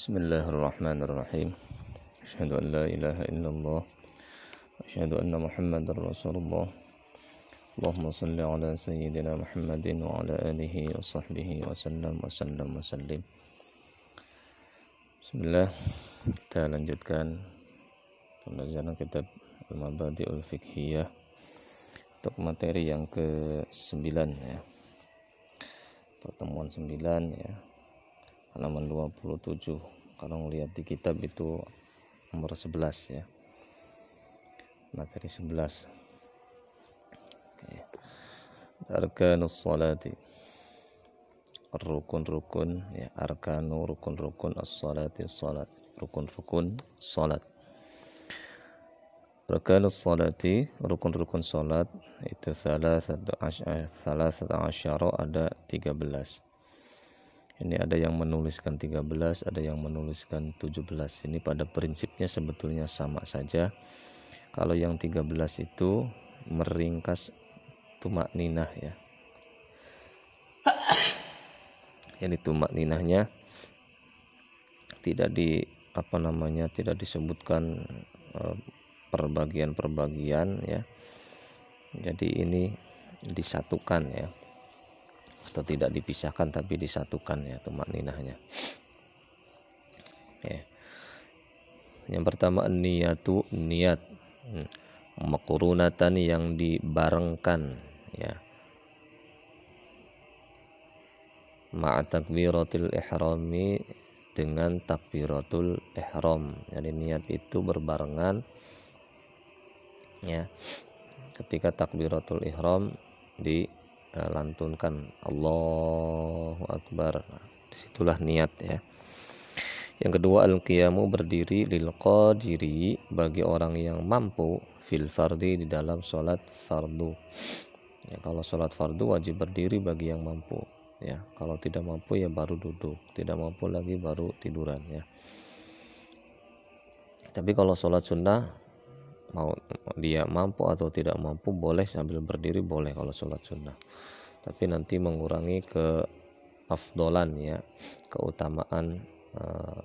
Bismillahirrahmanirrahim. Asyhadu an ilaha illallah wa asyhadu anna Muhammadar Rasulullah. Allahumma salli ala sayyidina Muhammadin wa ala alihi wa sahbihi wa sallam. Bismillah. Kita lanjutkan pembelajaran kitab Al-Mabadi'ul Fiqhiyah untuk materi yang ke-9 ya. Pertemuan 9 ya halaman 27 kalau melihat di kitab itu nomor 11 ya. Materi 11 Oke. arkanus salati. Rukun-rukun ya. Arkanu rukun-rukun as-salati salat rukun-rukun salat. Arkanus salati rukun-rukun salat itu salah satu satu asyara ada 13 ini ada yang menuliskan 13 ada yang menuliskan 17 ini pada prinsipnya sebetulnya sama saja kalau yang 13 itu meringkas tumak ninah ya ini tumak ninahnya tidak di apa namanya tidak disebutkan uh, perbagian-perbagian ya. Jadi ini disatukan ya. Atau tidak dipisahkan tapi disatukan ya tumak ninahnya. Ya. Yang pertama niyatu niat. Hmm. Makurunatan yang dibarengkan ya. Ma'a takbiratil ihrami dengan takbiratul ihram. Jadi niat itu berbarengan ya ketika takbiratul ihram dilantunkan Allahu akbar. Di situlah niat ya. Yang kedua al-qiyamu berdiri lil qadiri bagi orang yang mampu fil fardi di dalam sholat fardu. Ya, kalau sholat fardu wajib berdiri bagi yang mampu ya. Kalau tidak mampu ya baru duduk. Tidak mampu lagi baru tiduran ya. Tapi kalau sholat sunnah mau dia mampu atau tidak mampu boleh. Sambil berdiri boleh kalau sholat sunnah. Tapi nanti mengurangi ke afdolan ya. Keutamaan uh,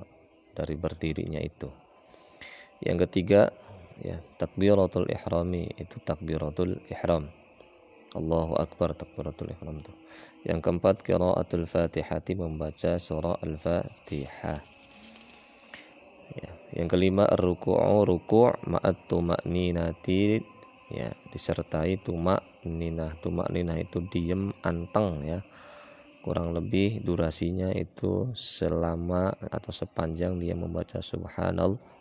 dari berdirinya itu. Yang ketiga ya takbiratul ihrami. Itu takbiratul ihram. Allahu akbar takbiratul ihram itu. Yang keempat qiraatul fatihati. Membaca surah al-fatihah yang kelima ruku'u ruku' ma'at tuma'ninati. Ya disertai tumak ninah tumak ninah itu diem anteng ya. Kurang lebih durasinya itu selama atau sepanjang dia membaca subhanallah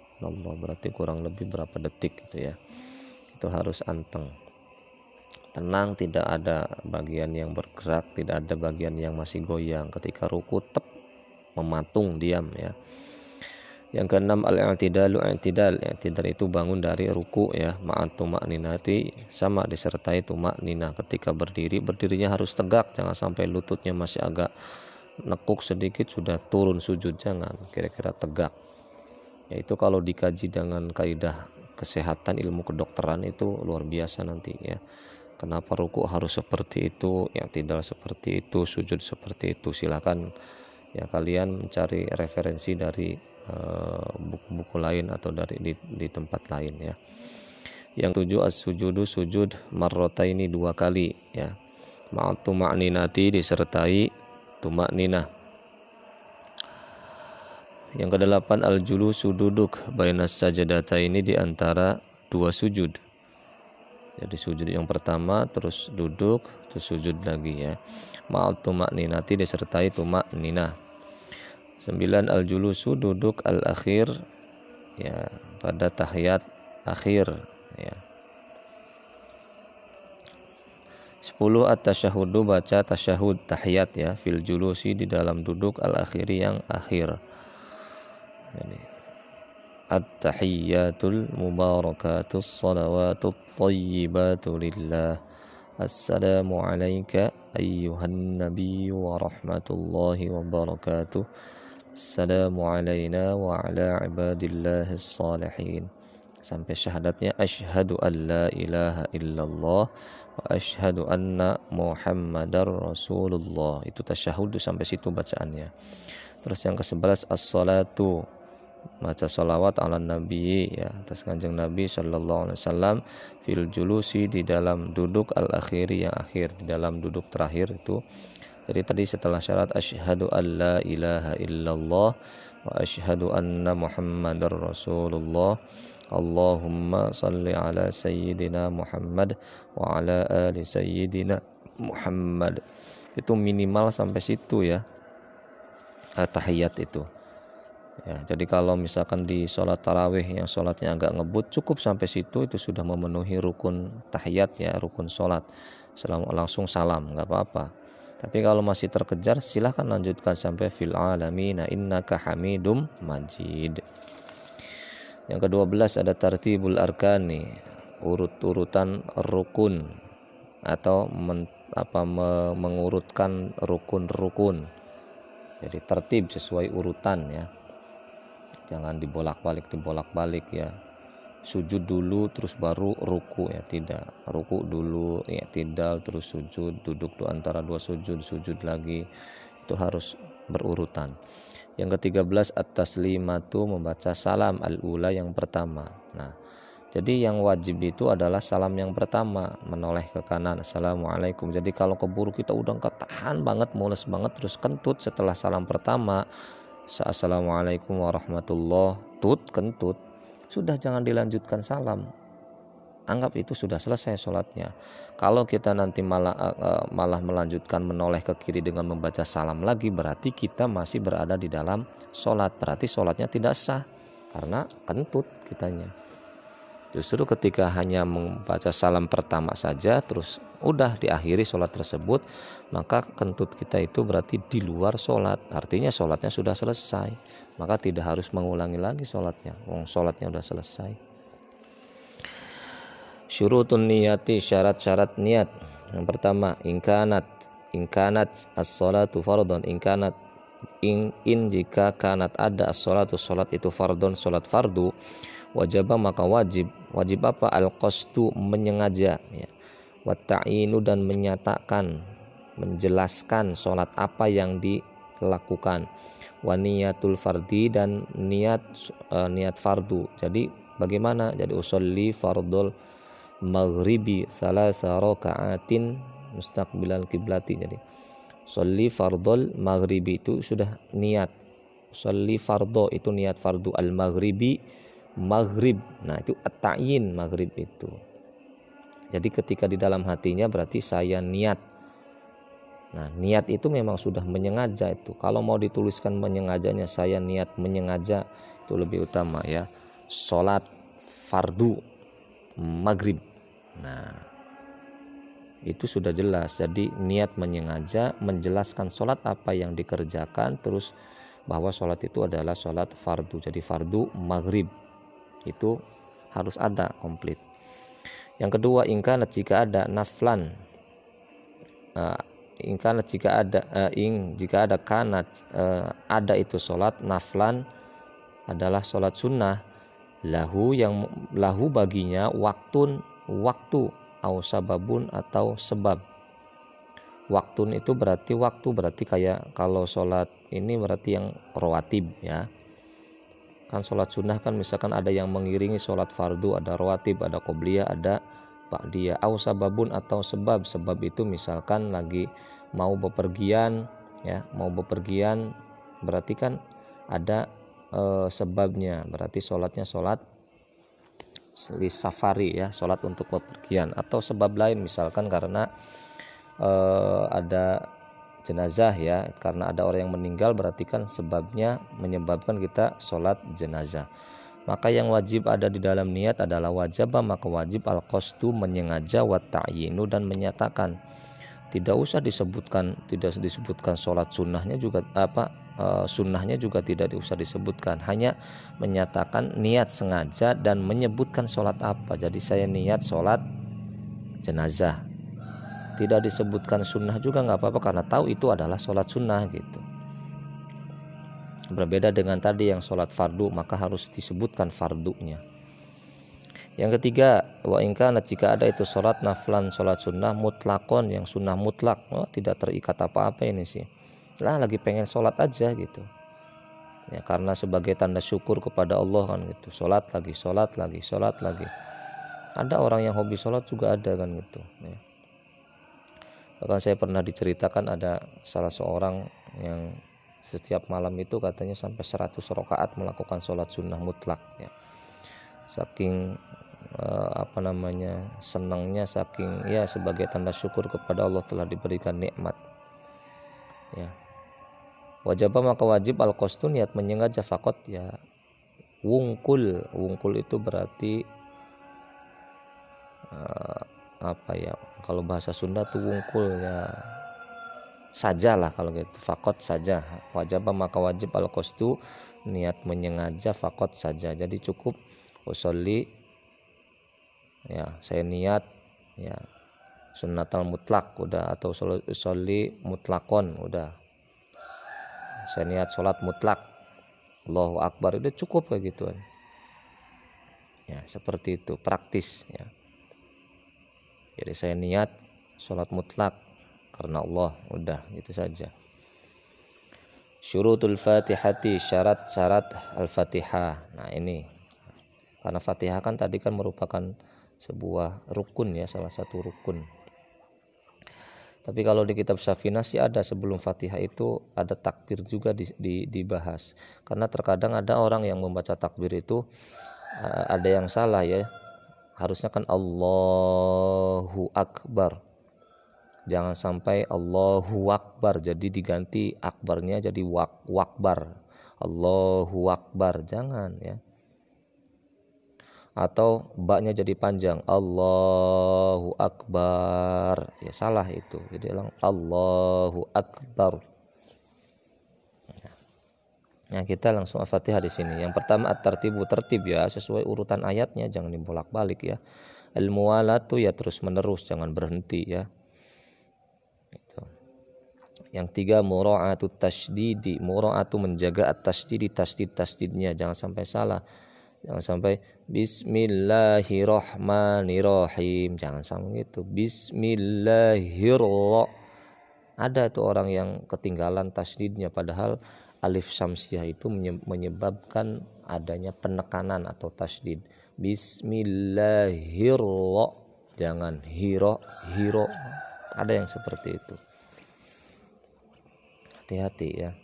berarti kurang lebih berapa detik gitu ya. Itu harus anteng. Tenang tidak ada bagian yang bergerak tidak ada bagian yang masih goyang. Ketika ruku tep mematung diam ya yang keenam al-i'tidalu i'tidal. I'tidal itu bangun dari ruku ya, ma'at tumakninati sama disertai tumakninah ketika berdiri. Berdirinya harus tegak, jangan sampai lututnya masih agak nekuk sedikit sudah turun sujud jangan, kira-kira tegak. Yaitu kalau dikaji dengan kaidah kesehatan ilmu kedokteran itu luar biasa nanti ya. Kenapa ruku harus seperti itu, yang tidak seperti itu, sujud seperti itu. Silakan ya kalian mencari referensi dari Eh, buku-buku lain atau dari di, di tempat lain ya. Yang tujuh as-sujudu sujud marrota ini dua kali ya. Ma'atu ma'ninati disertai tumak nina. Yang kedelapan al-julusu duduk bainas sajadata ini di antara dua sujud. Jadi sujud yang pertama terus duduk terus sujud lagi ya. Ma'atu ma'ninati disertai tumak Sembilan al-julusu duduk al-akhir ya pada tahiyat akhir ya. Sepuluh at-tasyahudu baca tasyahud tahiyat ya fil julusi di dalam duduk al-akhiri yang akhir. Jadi at-tahiyyatul mubarakatus salawatut thayyibatu lillah. Assalamu ayyuhan nabiyyu wa rahmatullahi wa barakatuh. السلام علينا وعلى عباد الله الصالحين sampai syahadatnya asyhadu an la ilaha illallah wa asyhadu anna muhammadar rasulullah itu tasyahud sampai situ bacaannya terus yang ke-11 as-salatu baca salawat ala nabi ya atas kanjeng nabi sallallahu alaihi wasallam fil julusi di dalam duduk al akhiri yang akhir di dalam duduk terakhir itu jadi tadi setelah syarat asyhadu alla ilaha illallah wa asyhadu anna muhammadar rasulullah. Allahumma salli ala sayyidina Muhammad wa ala ali sayyidina Muhammad. Itu minimal sampai situ ya tahiyat itu. Ya jadi kalau misalkan di sholat tarawih yang sholatnya agak ngebut cukup sampai situ itu sudah memenuhi rukun tahiyat ya rukun sholat. Langsung salam nggak apa-apa tapi kalau masih terkejar silahkan lanjutkan sampai fil alamina innaka hamidum majid yang kedua belas ada tartibul arkani, urut-urutan rukun atau men, apa me, mengurutkan rukun-rukun. Jadi tertib sesuai urutan ya. Jangan dibolak-balik dibolak-balik ya. Sujud dulu terus baru ruku ya tidak. Ruku dulu ya tidak terus sujud, duduk di antara dua sujud, sujud lagi. Itu harus berurutan. Yang ketiga belas atas lima tu membaca salam al-ula yang pertama. Nah, jadi yang wajib itu adalah salam yang pertama, menoleh ke kanan. Assalamualaikum. Jadi kalau keburu kita udah ketahan banget, mules banget, terus kentut setelah salam pertama. Assalamualaikum warahmatullah. Tut, kentut. Sudah jangan dilanjutkan salam anggap itu sudah selesai sholatnya. Kalau kita nanti malah uh, malah melanjutkan menoleh ke kiri dengan membaca salam lagi, berarti kita masih berada di dalam sholat. Berarti sholatnya tidak sah karena kentut kitanya. Justru ketika hanya membaca salam pertama saja, terus udah diakhiri sholat tersebut, maka kentut kita itu berarti di luar sholat. Artinya sholatnya sudah selesai, maka tidak harus mengulangi lagi sholatnya. Wong sholatnya sudah selesai. Syurutun niyati syarat-syarat niat. Yang pertama ingkanat ingkanat as-salatu fardon ingkanat in, in jika kanat ada as-salatu salat itu fardon salat fardu wajib maka wajib. Wajib apa? Al-qasdu menyengaja ya. Wa ta'inu dan menyatakan menjelaskan salat apa yang dilakukan. Wa niyatul fardi dan niat uh, niat fardu. Jadi bagaimana? Jadi usolli fardul maghribi salasa raka'atin mustaqbilal kiblati jadi sholli fardol maghribi itu sudah niat. Sholli fardo itu niat fardu. Al maghribi maghrib. Nah itu at-ta'yin maghrib itu. Jadi ketika di dalam hatinya berarti saya niat. Nah niat itu memang sudah menyengaja itu. Kalau mau dituliskan menyengajanya saya niat menyengaja itu lebih utama ya. Sholat fardu maghrib. Nah, itu sudah jelas. Jadi niat menyengaja menjelaskan sholat apa yang dikerjakan, terus bahwa sholat itu adalah sholat fardu. Jadi fardu maghrib itu harus ada komplit. Yang kedua, ingkanat jika ada naflan. Uh, jika ada uh, ing jika ada kanat uh, ada itu sholat naflan adalah sholat sunnah lahu yang lahu baginya waktun waktu au sababun atau sebab waktu itu berarti waktu berarti kayak kalau sholat ini berarti yang rawatib ya kan sholat sunnah kan misalkan ada yang mengiringi sholat fardu ada rawatib ada qobliyah ada dia au sababun atau sebab sebab itu misalkan lagi mau bepergian ya mau bepergian berarti kan ada e, sebabnya. Berarti sholatnya sholat di safari ya sholat untuk bepergian. Atau sebab lain misalkan karena uh, ada jenazah ya. Karena ada orang yang meninggal berarti kan sebabnya menyebabkan kita sholat jenazah. Maka yang wajib ada di dalam niat adalah wajib maka wajib al qasdu menyengaja wa ta'yinu dan menyatakan. Tidak usah disebutkan tidak disebutkan sholat sunnahnya juga apa e, sunnahnya juga tidak usah disebutkan. Hanya menyatakan niat sengaja dan menyebutkan sholat apa. Jadi saya niat sholat jenazah tidak disebutkan sunnah juga nggak apa-apa karena tahu itu adalah sholat sunnah gitu berbeda dengan tadi yang sholat fardu maka harus disebutkan fardunya yang ketiga, wa ingkana jika ada itu sholat naflan, sholat sunnah mutlakon yang sunnah mutlak, oh, tidak terikat apa-apa ini sih. Lah lagi pengen sholat aja gitu. ya karena sebagai tanda syukur kepada Allah kan gitu sholat lagi sholat lagi sholat lagi ada orang yang hobi sholat juga ada kan gitu ya. Bahkan saya pernah diceritakan ada salah seorang yang setiap malam itu katanya sampai 100 rakaat melakukan sholat sunnah mutlak ya. Saking uh, apa namanya senangnya saking ya sebagai tanda syukur kepada Allah telah diberikan nikmat ya. Maka wajib al qasdu niat menyengat jafakot ya. Wungkul wungkul itu berarti uh, apa ya kalau bahasa Sunda tuh wungkul ya. Sajalah kalau gitu fakot saja. Wajib maka wajib. Al qasdu niat menyengaja fakot saja. Jadi cukup usolli ya saya niat ya sunnatal mutlak udah atau usolli mutlakon udah. Saya niat sholat mutlak. Allahu Akbar itu cukup kayak gitu ya seperti itu praktis ya jadi saya niat sholat mutlak karena Allah udah gitu saja syurutul fatihati syarat-syarat al-fatihah nah ini karena fatihah kan tadi kan merupakan sebuah rukun ya salah satu rukun tapi kalau di kitab Safina sih ada sebelum Fatihah itu ada takbir juga di, di, dibahas. Karena terkadang ada orang yang membaca takbir itu uh, ada yang salah ya. Harusnya kan Allahu Akbar. Jangan sampai Allahu Akbar jadi diganti akbarnya jadi wak wakbar. Allahu Akbar. Jangan ya. Atau baknya jadi panjang. Allahu Akbar. Ya salah itu. Jadi ulang Allahu Akbar Nah, kita langsung Al-Fatihah di sini. Yang pertama at-tartibu tertib ya, sesuai urutan ayatnya, jangan dibolak-balik ya. Al-muwalatu ya terus-menerus, jangan berhenti ya. Itu. Yang tiga mura'atu tasdidi, mura'atu menjaga at-tasdidi, tasdid tasdidnya, jangan sampai salah jangan sampai Bismillahirrahmanirrahim jangan sampai itu Bismillahirrahmanirrahim ada tuh orang yang ketinggalan tasdidnya padahal alif samsiah itu menyebabkan adanya penekanan atau tasdid. Bismillahirrahmanirrahim jangan hiro hiro. Ada yang seperti itu. Hati-hati ya.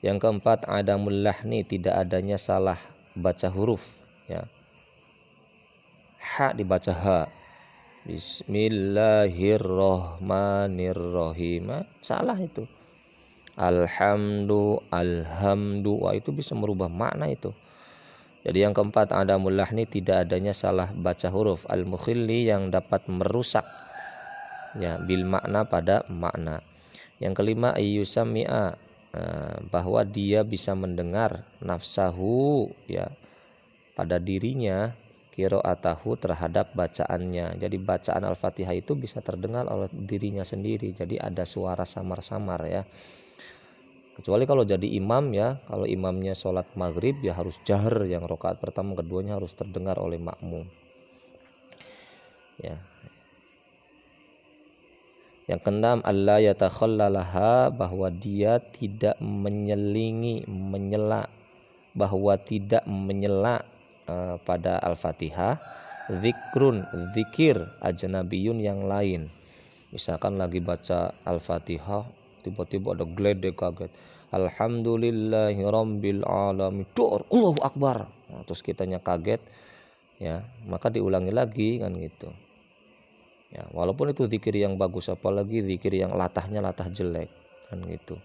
Yang keempat ada mulahni tidak adanya salah baca huruf ya. Ha dibaca ha. Bismillahirrohmanirrohim. Salah itu Alhamdu Alhamdu Wah itu bisa merubah makna itu jadi yang keempat ada mulahni tidak adanya salah baca huruf al mukhilli yang dapat merusak ya bil makna pada makna yang kelima ayyusami'a Eh, bahwa dia bisa mendengar nafsahu ya pada dirinya kiro atahu terhadap bacaannya. Jadi bacaan Al-Fatihah itu bisa terdengar oleh dirinya sendiri. Jadi ada suara samar-samar ya. Kecuali kalau jadi imam ya, kalau imamnya sholat maghrib ya harus jahar yang rokaat pertama keduanya harus terdengar oleh makmum. Ya, yang keenam Allah yatakhallalaha bahwa dia tidak menyelingi, menyela bahwa tidak menyela uh, pada Al-Fatihah zikrun, zikir ajnabiyun yang lain. Misalkan lagi baca Al-Fatihah tiba-tiba ada geledek kaget. Alhamdulillahi rabbil alamin. Dor, Allahu Akbar. Nah, terus kitanya kaget ya, maka diulangi lagi kan gitu. Ya walaupun itu zikir yang bagus apalagi zikir yang latahnya latah jelek kan gitu.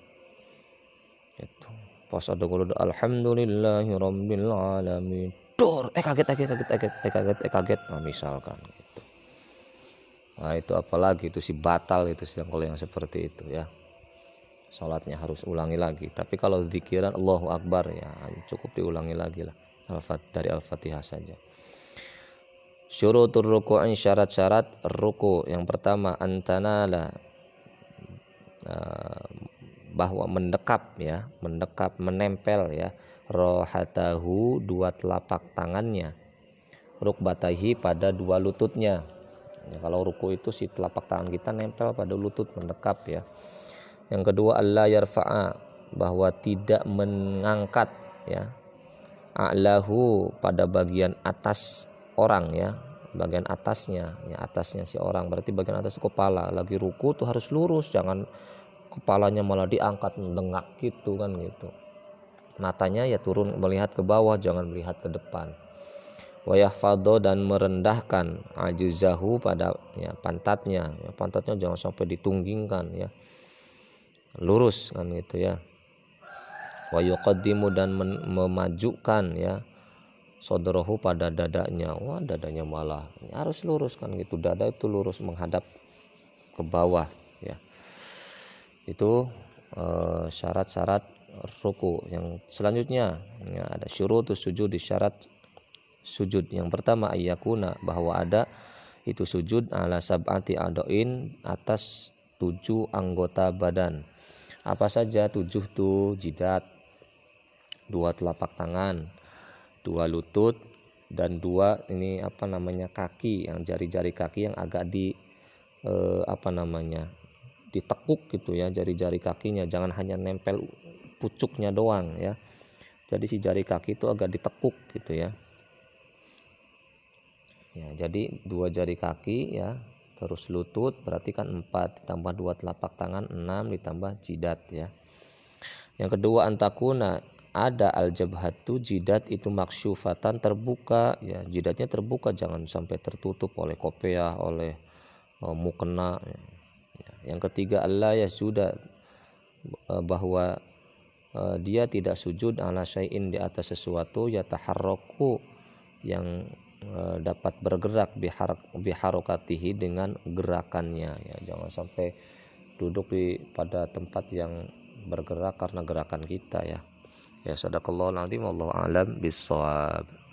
Itu pas ada kalau alhamdulillahi rabbil alamin. Dor eh kaget kaget kaget kaget eh kaget eh kaget. Nah, misalkan gitu. Nah itu apalagi itu si batal itu sih kalau yang seperti itu ya sholatnya harus ulangi lagi. Tapi kalau zikiran Allahu Akbar ya cukup diulangi lagi lah. Dari Al-Fatihah saja. Syurutur ruku'in syarat-syarat ruku. Yang pertama antanala uh, bahwa mendekap ya, mendekap menempel ya. Rohatahu dua telapak tangannya. Rukbatahi pada dua lututnya. Ya, kalau ruku itu si telapak tangan kita nempel pada lutut mendekap ya yang kedua Allah yarfa'a bahwa tidak mengangkat ya. A'lahu pada bagian atas orang ya. Bagian atasnya ya atasnya si orang. Berarti bagian atas kepala. Lagi ruku tuh harus lurus jangan kepalanya malah diangkat mendengak gitu kan gitu. Matanya ya turun melihat ke bawah jangan melihat ke depan. Wayahfado dan merendahkan ajuzahu pada ya pantatnya. Ya, pantatnya jangan sampai ditunggingkan ya lurus kan gitu ya. Wa yuqaddimu dan memajukan ya sodrohu pada dadanya. Wah dadanya malah harus lurus kan gitu. Dada itu lurus menghadap ke bawah ya. Itu eh, syarat-syarat ruku yang selanjutnya. Ya, ada syurut sujud di syarat sujud. Yang pertama ayakuna bahwa ada itu sujud ala sab'ati adoin atas tujuh anggota badan. Apa saja tujuh tuh? Jidat dua telapak tangan, dua lutut dan dua ini apa namanya kaki yang jari-jari kaki yang agak di eh, apa namanya ditekuk gitu ya jari-jari kakinya. Jangan hanya nempel pucuknya doang ya. Jadi si jari kaki itu agak ditekuk gitu ya. Ya jadi dua jari kaki ya terus lutut berarti kan empat ditambah dua telapak tangan enam ditambah jidat ya yang kedua antakuna ada al jabhatu jidat itu maksyufatan terbuka ya jidatnya terbuka jangan sampai tertutup oleh kopiah oleh uh, mukena ya. yang ketiga Allah ya sudah uh, bahwa uh, dia tidak sujud ala syai'in di atas sesuatu ya taharroku yang uh, dapat bergerak bihar biharokatihi dengan gerakannya ya. Jangan sampai duduk di pada tempat yang bergerak karena gerakan kita ya. Ya sadaqallahu alazim wallahu alam bisawab